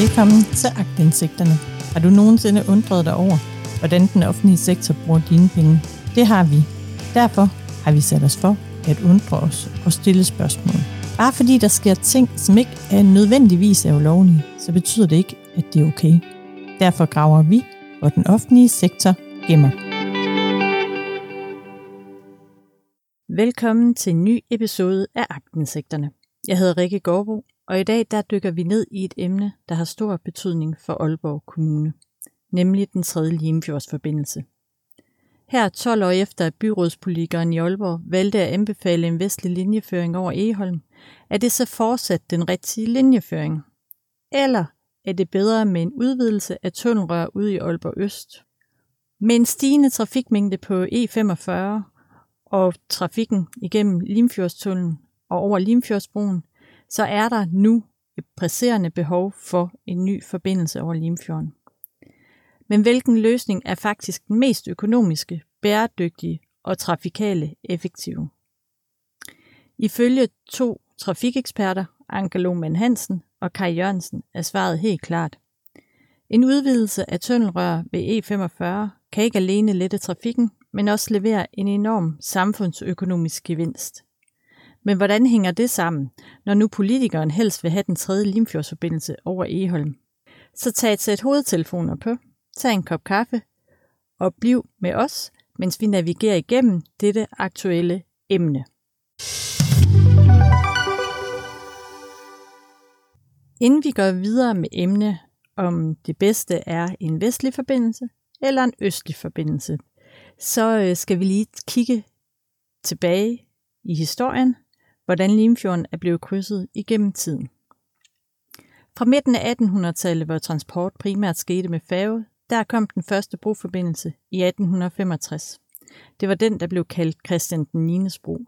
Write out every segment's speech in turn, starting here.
Velkommen til Agtindsigterne. Har du nogensinde undret dig over, hvordan den offentlige sektor bruger dine penge? Det har vi. Derfor har vi sat os for at undre os og stille spørgsmål. Bare fordi der sker ting, som ikke er nødvendigvis er ulovlige, så betyder det ikke, at det er okay. Derfor graver vi, hvor den offentlige sektor gemmer. Velkommen til en ny episode af Agtindsigterne. Jeg hedder Rikke Gårdbo, og i dag der dykker vi ned i et emne, der har stor betydning for Aalborg Kommune, nemlig den tredje Limfjordsforbindelse. Her 12 år efter, at byrådspolitikeren i Aalborg valgte at anbefale en vestlig linjeføring over Eholm, er det så fortsat den rigtige linjeføring? Eller er det bedre med en udvidelse af tunnelrør ud i Aalborg Øst? Med en stigende trafikmængde på E45 og trafikken igennem Limfjordstunnelen og over Limfjordsbroen, så er der nu et presserende behov for en ny forbindelse over Limfjorden. Men hvilken løsning er faktisk den mest økonomiske, bæredygtige og trafikale effektive? Ifølge to trafikeksperter, Anke Lohmann Hansen og Kai Jørgensen, er svaret helt klart. En udvidelse af tunnelrør ved E45 kan ikke alene lette trafikken, men også levere en enorm samfundsøkonomisk gevinst. Men hvordan hænger det sammen, når nu politikeren helst vil have den tredje Limfjordsforbindelse over Eholm? Så tag et sæt hovedtelefoner på, tag en kop kaffe og bliv med os, mens vi navigerer igennem dette aktuelle emne. Inden vi går videre med emne om det bedste er en vestlig forbindelse eller en østlig forbindelse, så øh, skal vi lige kigge tilbage i historien hvordan Limfjorden er blevet krydset igennem tiden. Fra midten af 1800-tallet, hvor transport primært skete med færge, der kom den første broforbindelse i 1865. Det var den, der blev kaldt Christian den 9. bro.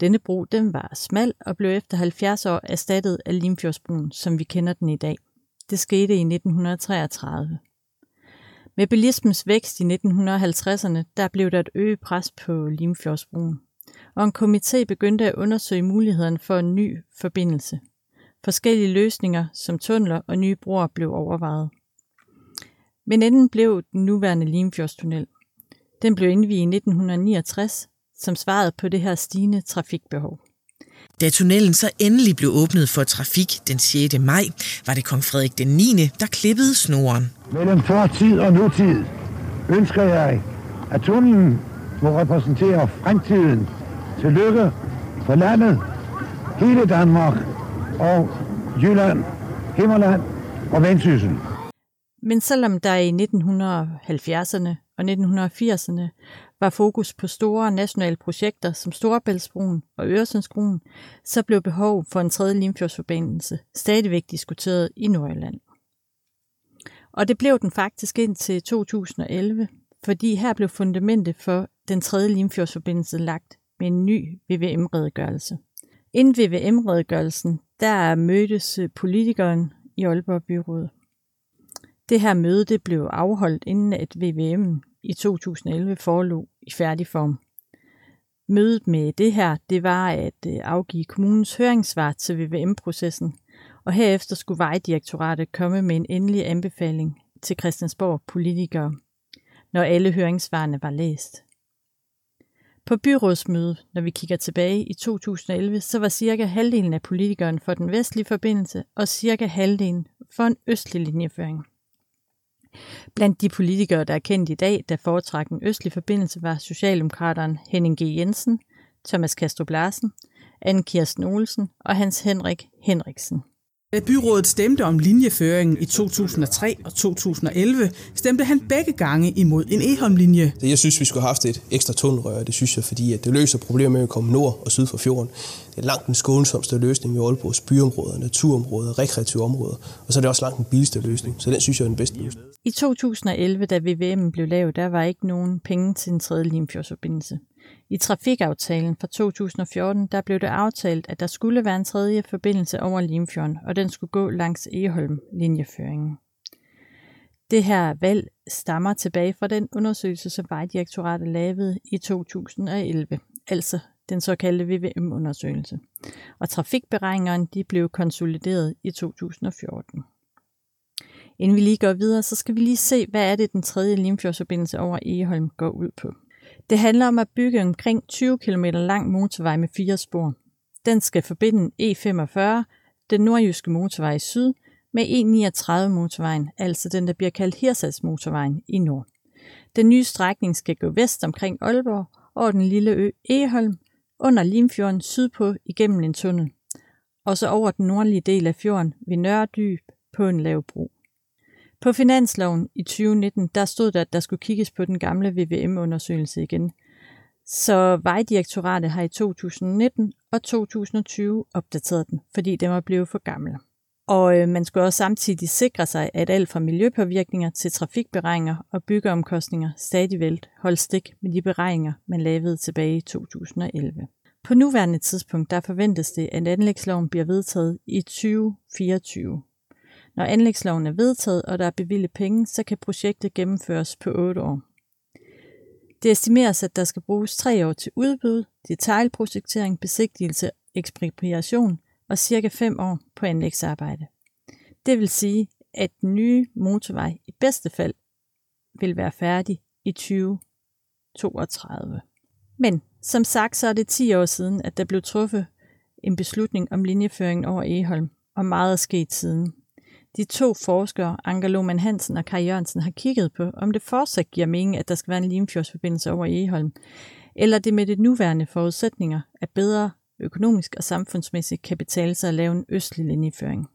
Denne bro den var smal og blev efter 70 år erstattet af Limfjordsbroen, som vi kender den i dag. Det skete i 1933. Med bilismens vækst i 1950'erne, der blev der et øget pres på Limfjordsbroen og en komité begyndte at undersøge muligheden for en ny forbindelse. Forskellige løsninger som tunneler og nye broer blev overvejet. Men enden blev den nuværende Limfjordstunnel. Den blev indviet i 1969 som svaret på det her stigende trafikbehov. Da tunnelen så endelig blev åbnet for trafik den 6. maj, var det kong Frederik den 9., der klippede snoren. Mellem fortid og nutid ønsker jeg, at tunnelen må repræsentere fremtiden Tillykke for landet, hele Danmark og Jylland, Himmerland og Vendsyssel. Men selvom der i 1970'erne og 1980'erne var fokus på store nationale projekter som Storebæltsbroen og Øresundsbroen, så blev behov for en tredje Limfjordsforbindelse stadigvæk diskuteret i Nordjylland. Og det blev den faktisk indtil 2011, fordi her blev fundamentet for den tredje Limfjordsforbindelse lagt med en ny VVM-redegørelse. Inden VVM-redegørelsen, der mødtes øh, politikeren i Aalborg Byråd. Det her møde det blev afholdt inden at VVM i 2011 forelå i færdig form. Mødet med det her, det var at øh, afgive kommunens høringssvar til VVM-processen, og herefter skulle Vejdirektoratet komme med en endelig anbefaling til Christiansborg politikere, når alle høringssvarene var læst. På byrådsmødet, når vi kigger tilbage i 2011, så var cirka halvdelen af politikeren for den vestlige forbindelse og cirka halvdelen for en østlig linjeføring. Blandt de politikere, der er kendt i dag, der foretrak en østlig forbindelse, var Socialdemokrateren Henning G. Jensen, Thomas Kastrup Larsen, Anne Kirsten Olsen og Hans Henrik Henriksen. Da byrådet stemte om linjeføringen i 2003 og 2011, stemte han begge gange imod en Eholm-linje. Jeg synes, vi skulle have haft et ekstra tunnelrør, det synes jeg, fordi at det løser problemer med at komme nord og syd for fjorden. Det er langt den skånsomste løsning i Aalborgs byområder, naturområder, rekreative områder, og så er det også langt den billigste løsning, så den synes jeg er den bedste løsning. I 2011, da VVM blev lavet, der var ikke nogen penge til en tredje Limfjordsforbindelse. I trafikaftalen fra 2014 der blev det aftalt, at der skulle være en tredje forbindelse over Limfjorden, og den skulle gå langs Eholm-linjeføringen. Det her valg stammer tilbage fra den undersøgelse, som Vejdirektoratet lavede i 2011, altså den såkaldte VVM-undersøgelse. Og trafikberegningerne de blev konsolideret i 2014. Inden vi lige går videre, så skal vi lige se, hvad er det, den tredje Limfjordsforbindelse over Egeholm går ud på. Det handler om at bygge omkring 20 km lang motorvej med fire spor. Den skal forbinde E45, den nordjyske motorvej i syd, med E39 motorvejen, altså den, der bliver kaldt Hirsals motorvejen i nord. Den nye strækning skal gå vest omkring Aalborg over den lille ø Eholm, under Limfjorden sydpå igennem en tunnel, og så over den nordlige del af fjorden ved Nørredyb på en lav bro. På finansloven i 2019, der stod der, at der skulle kigges på den gamle VVM-undersøgelse igen. Så Vejdirektoratet har i 2019 og 2020 opdateret den, fordi den var blevet for gammel. Og øh, man skulle også samtidig sikre sig, at alt fra miljøpåvirkninger til trafikberegninger og byggeomkostninger stadig holdt stik med de beregninger, man lavede tilbage i 2011. På nuværende tidspunkt der forventes det, at anlægsloven bliver vedtaget i 2024. Når anlægsloven er vedtaget, og der er bevilget penge, så kan projektet gennemføres på 8 år. Det estimeres, at der skal bruges 3 år til udbud, detaljprojektering, besigtigelse, ekspropriation og cirka 5 år på anlægsarbejde. Det vil sige, at den nye motorvej i bedste fald vil være færdig i 2032. Men som sagt, så er det 10 år siden, at der blev truffet en beslutning om linjeføringen over Eholm, og meget er sket siden. De to forskere, Anker Lohmann Hansen og Kai Jørgensen, har kigget på, om det fortsat giver mening, at der skal være en Limfjordsforbindelse over Egeholm, eller det med de nuværende forudsætninger er bedre økonomisk og samfundsmæssigt kan betale sig at lave en østlig linjeføring.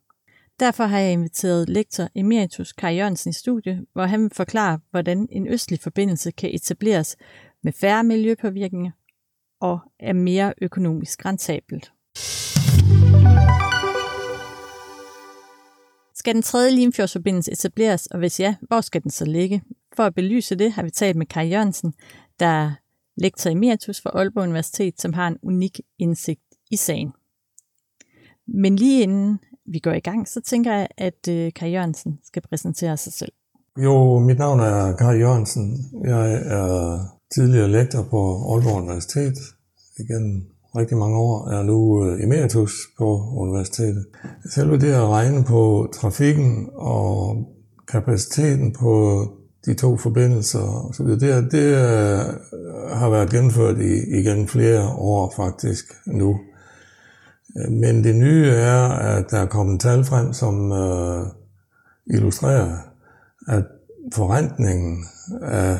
Derfor har jeg inviteret lektor Emeritus Kai Jørgensen i studie, hvor han vil forklare, hvordan en østlig forbindelse kan etableres med færre miljøpåvirkninger og er mere økonomisk rentabelt. Skal den tredje Limfjordsforbindelse etableres, og hvis ja, hvor skal den så ligge? For at belyse det har vi talt med Kai Jørgensen, der er lektor emeritus for Aalborg Universitet, som har en unik indsigt i sagen. Men lige inden vi går i gang, så tænker jeg, at øh, Kai Jørgensen skal præsentere sig selv. Jo, mit navn er Kai Jørgensen. Jeg er tidligere lektor på Aalborg Universitet igen rigtig mange år, er nu øh, emeritus på universitetet. Selve det at regne på trafikken og kapaciteten på de to forbindelser osv., det, det har været gennemført i, igen flere år faktisk nu. Men det nye er, at der er kommet tal frem, som øh, illustrerer, at forrentningen af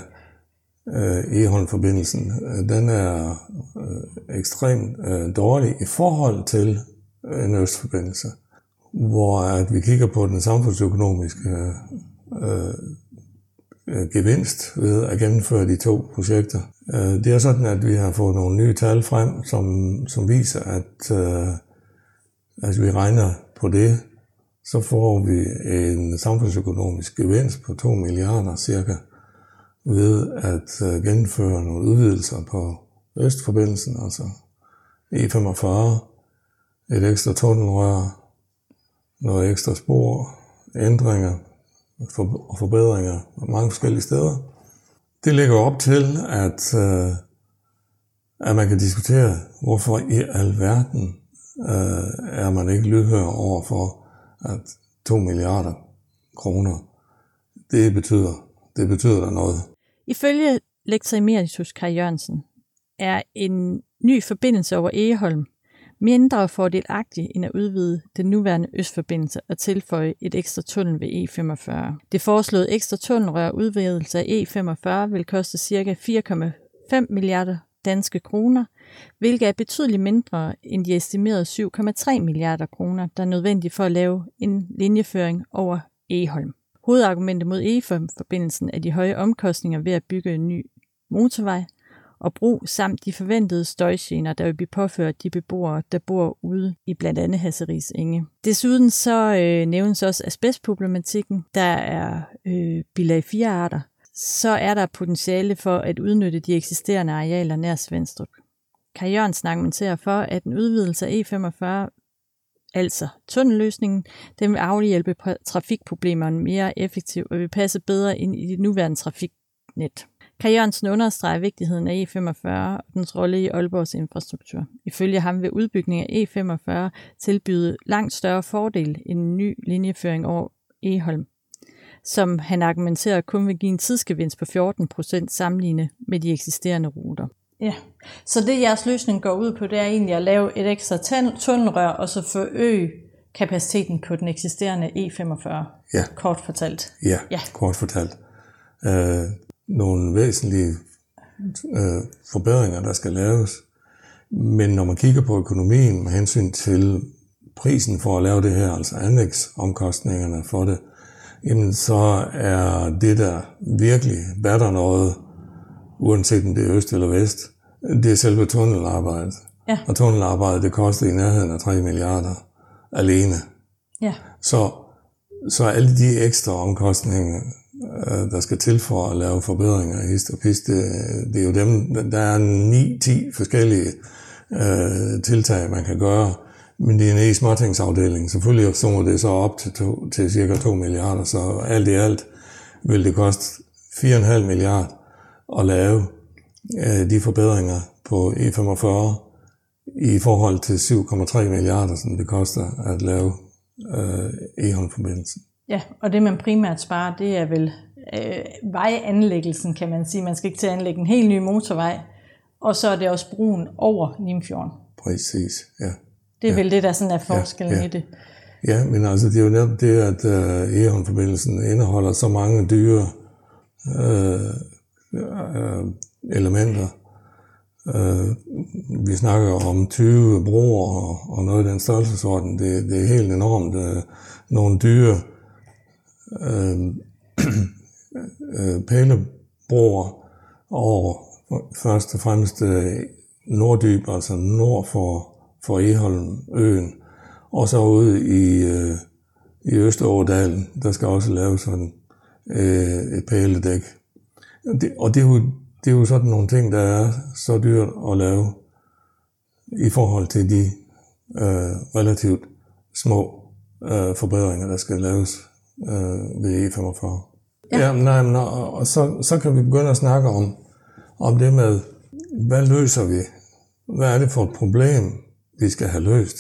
øh, Egholm-forbindelsen, øh, den er øh, ekstremt øh, dårlig i forhold til øh, en østforbindelse, hvor at vi kigger på den samfundsøkonomiske øh, øh gevinst ved at gennemføre de to projekter. Det er sådan, at vi har fået nogle nye tal frem, som, som viser, at øh, altså vi regner på det, så får vi en samfundsøkonomisk gevinst på 2 milliarder cirka ved at øh, gennemføre nogle udvidelser på Østforbindelsen, altså E45, et ekstra tunnelrør, noget ekstra spor, ændringer og forbedringer mange forskellige steder. Det ligger op til, at, øh, at man kan diskutere, hvorfor i alverden øh, er man ikke lydhør over for, at 2 milliarder kroner, det betyder, det betyder der noget. Ifølge lektor emeritus Kai Jørgensen er en ny forbindelse over Egeholm mindre fordelagtig end at udvide den nuværende østforbindelse og tilføje et ekstra tunnel ved E45. Det foreslåede ekstra tunnelrør udvidelse af E45 vil koste ca. 4,5 milliarder danske kroner, hvilket er betydeligt mindre end de estimerede 7,3 milliarder kroner, der er nødvendige for at lave en linjeføring over Egeholm. Hovedargumentet mod E5-forbindelsen er de høje omkostninger ved at bygge en ny motorvej og bro, samt de forventede støjgener, der vil blive påført de beboere, der bor ude i blandt andet Hasseris Inge. Desuden så øh, nævnes også asbestproblematikken. Der er øh, bilag 4 arter. Så er der potentiale for at udnytte de eksisterende arealer nær Svendstrup. Kajørn Jørgensen argumenterer for, at en udvidelse af E45 altså tunnelløsningen, den vil afhjælpe trafikproblemerne mere effektivt og vil passe bedre ind i det nuværende trafiknet. Kaj Jørgensen understreger vigtigheden af E45 og dens rolle i Aalborgs infrastruktur. Ifølge ham vil udbygningen af E45 tilbyde langt større fordel end en ny linjeføring over Eholm. som han argumenterer kun vil give en tidsgevinst på 14 procent sammenlignet med de eksisterende ruter. Ja, så det jeres løsning går ud på, det er egentlig at lave et ekstra tunnelrør, og så forøge kapaciteten på den eksisterende E45, Ja. kort fortalt. Ja, Ja. kort fortalt. Øh, nogle væsentlige øh, forbedringer, der skal laves. Men når man kigger på økonomien med hensyn til prisen for at lave det her, altså anlægsomkostningerne for det, jamen så er det, der virkelig batter noget, uanset om det er øst eller vest, det er selve tunnelarbejdet. Ja. Og tunnelarbejdet, det koster i nærheden af 3 milliarder alene. Ja, Så, så alle de ekstra omkostninger, øh, der skal til for at lave forbedringer i hist og pist, det, det er jo dem, der er 9-10 forskellige øh, tiltag, man kan gøre, men det er en e-småtingsafdeling. Selvfølgelig summer det så op til, to, til cirka 2 milliarder, så alt i alt vil det koste 4,5 milliarder at lave øh, de forbedringer på E45 i forhold til 7,3 milliarder, som det koster at lave øh, Egholm-forbindelsen. ja, og det man primært sparer, det er vel øh, vejanlæggelsen, kan man sige. Man skal ikke til at anlægge en helt ny motorvej, og så er det også broen over Limfjorden. Præcis, ja. Det er ja. vel det, der sådan er forskellen ja. i det. Ja, men altså det er jo netop det, at øh, Egholm-forbindelsen indeholder så mange dyre øh, øh, elementer. Øh, vi snakker om 20 broer og, og noget af den størrelsesorden. Det, det er helt enormt. Øh, nogle dyre øh, øh, pælebroer over først og fremmest øh, Norddyb, altså nord for, for Eholm-øen, og så ude i, øh, i Østerådalen, der skal også laves sådan øh, et pæledæk. Og det, og det, er jo, det er jo sådan nogle ting, der er så dyrt at lave i forhold til de øh, relativt små øh, forbedringer, der skal laves øh, ved E45. Ja, ja nej, men, og, og så, så kan vi begynde at snakke om, om det med, hvad løser vi? Hvad er det for et problem, vi skal have løst?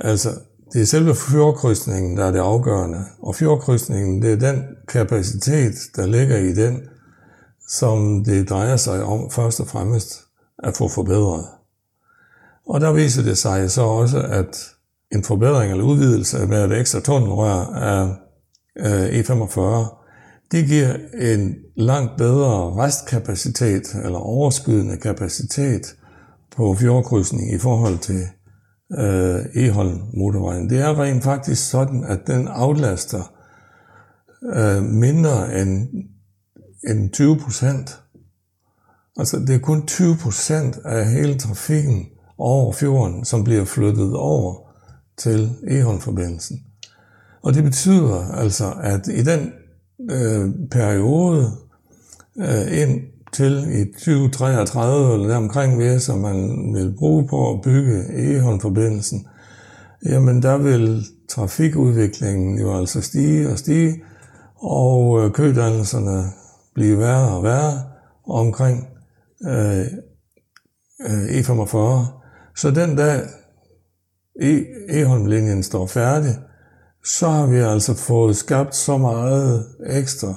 Altså, det er selve fjordkrydsningen, der er det afgørende. Og fjordkrydsningen, det er den kapacitet, der ligger i den, som det drejer sig om først og fremmest at få forbedret. Og der viser det sig så også, at en forbedring eller udvidelse med et ekstra tunnelrør af øh, E45, det giver en langt bedre restkapacitet eller overskydende kapacitet på fjordkrydsning i forhold til øh, Eholm motorvejen. Det er rent faktisk sådan, at den aflaster øh, mindre end, end 20 procent. Altså det er kun 20 procent af hele trafikken over fjorden, som bliver flyttet over til Eholm-forbindelsen. Og det betyder altså, at i den øh, periode øh, ind til i 2033 eller deromkring ved, som man vil bruge på at bygge Egholm-forbindelsen, jamen der vil trafikudviklingen jo altså stige og stige, og øh, kødannelserne blive værre og værre omkring øh, øh, E45. Så den dag E- Egholm-linjen står færdig, så har vi altså fået skabt så meget ekstra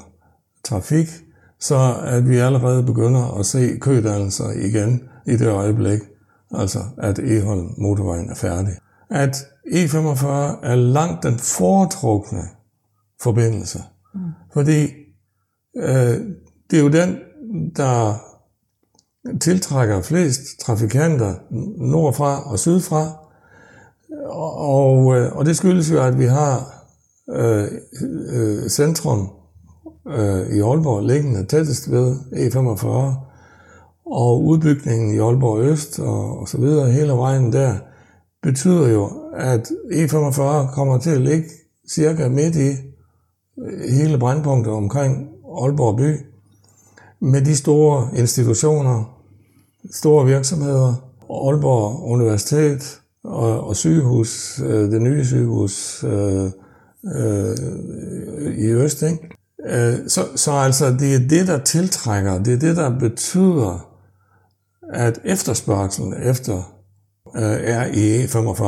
trafik, så at vi allerede begynder at se kødannelser igen i det øjeblik, altså at Eholm motorvejen er færdig. At E45 er langt den foretrukne forbindelse, mm. fordi øh, det er jo den, der tiltrækker flest trafikanter nordfra og sydfra, og, øh, og det skyldes jo, at vi har øh, øh, centrum øh, i Aalborg liggende tættest ved E45, og udbygningen i Aalborg Øst og, og så videre hele vejen der, betyder jo, at E45 kommer til at ligge cirka midt i øh, hele brandpunktet omkring Aalborg by, med de store institutioner, store virksomheder, Aalborg Universitet og, og sygehus, øh, det nye sygehus øh, øh, i Øst, ikke? Øh, så, så altså, det er det, der tiltrækker, det er det, der betyder, at efterspørgselen efter øh, er i E45.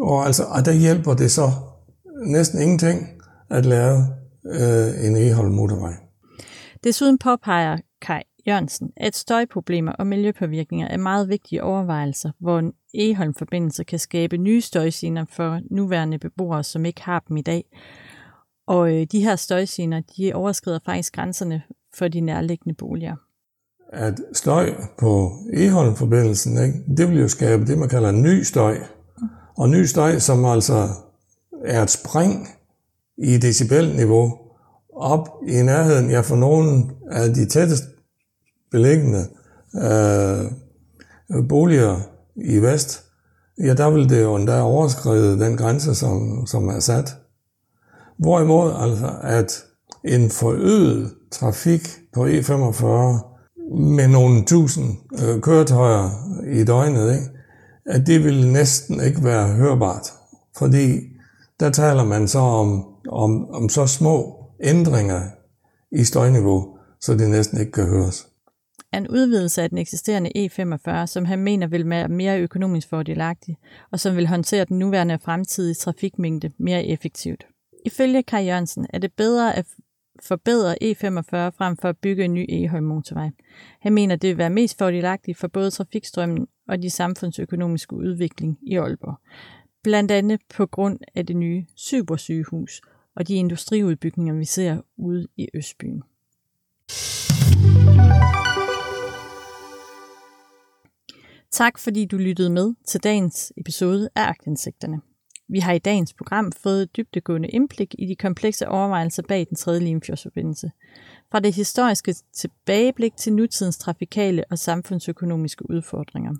Og, altså, og der hjælper det så næsten ingenting at lave øh, en Eholm motorvej. Desuden påpeger Kai Jørgensen, at støjproblemer og miljøpåvirkninger er meget vigtige overvejelser, hvor en Eholm-forbindelse kan skabe nye støjsiner for nuværende beboere, som ikke har dem i dag. Og øh, de her støjsiner, de overskrider faktisk grænserne for de nærliggende boliger. At støj på Eholm-forbindelsen, ikke, det vil jo skabe det, man kalder ny støj. Og ny støj, som altså er et spring i decibelniveau op i nærheden, ja for nogle af de tættest beliggende øh, boliger i vest, ja der vil det jo endda overskride den grænse, som, som er sat. Hvorimod altså, at en forøget trafik på E45 med nogle tusind øh, køretøjer i døgnet, ikke? at det vil næsten ikke være hørbart. Fordi der taler man så om, om, om så små ændringer i støjniveau, så det næsten ikke kan høres. En udvidelse af den eksisterende E45, som han mener vil være mere økonomisk fordelagtig, og som vil håndtere den nuværende og fremtidige trafikmængde mere effektivt. Ifølge Kai Jørgensen er det bedre at forbedre E45 frem for at bygge en ny E-motorvej. Han mener, det vil være mest fordelagtigt for både trafikstrømmen og de samfundsøkonomiske udvikling i Aalborg. Blandt andet på grund af det nye supersygehus og de industriudbygninger, vi ser ude i Østbyen. Tak fordi du lyttede med til dagens episode af Agtindsigterne. Vi har i dagens program fået et dybdegående indblik i de komplekse overvejelser bag den tredje Limfjordsforbindelse. Fra det historiske tilbageblik til nutidens trafikale og samfundsøkonomiske udfordringer.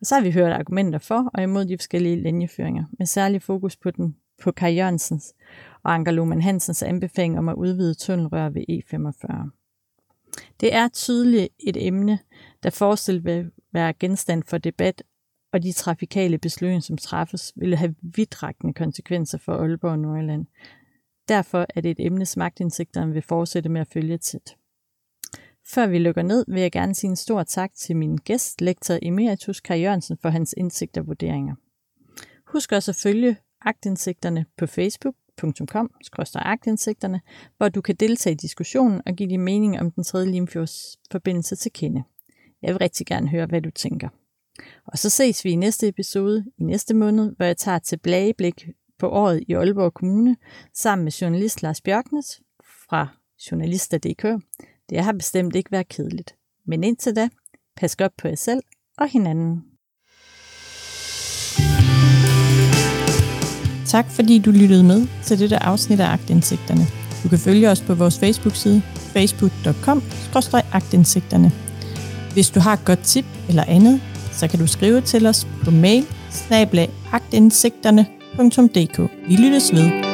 Og så har vi hørt argumenter for og imod de forskellige linjeføringer, med særlig fokus på den på Kai Jørgensens og Anker Lohmann Hansens anbefaling om at udvide tunnelrør ved E45. Det er tydeligt et emne, der forestillet vil være genstand for debat, og de trafikale beslutninger, som træffes, vil have vidtrækkende konsekvenser for Aalborg og Nordjylland. Derfor er det et emne, som magtindsigterne vil fortsætte med at følge tæt. Før vi lukker ned, vil jeg gerne sige en stor tak til min gæst, lektor Emeritus Kaj Jørgensen, for hans indsigt og vurderinger. Husk også at følge agtindsigterne på Facebook, agtindsigterne, hvor du kan deltage i diskussionen og give din mening om den tredje Limfjords forbindelse til kende. Jeg vil rigtig gerne høre, hvad du tænker. Og så ses vi i næste episode i næste måned, hvor jeg tager til blageblik på året i Aalborg Kommune sammen med journalist Lars Bjørknes fra Journalister.dk. Det har bestemt ikke været kedeligt. Men indtil da, pas godt på jer selv og hinanden. Tak fordi du lyttede med til dette afsnit af Agtindsigterne. Du kan følge os på vores Facebook-side facebook.com-agtindsigterne. Hvis du har et godt tip eller andet, så kan du skrive til os på mail snablag Vi lyttes ved.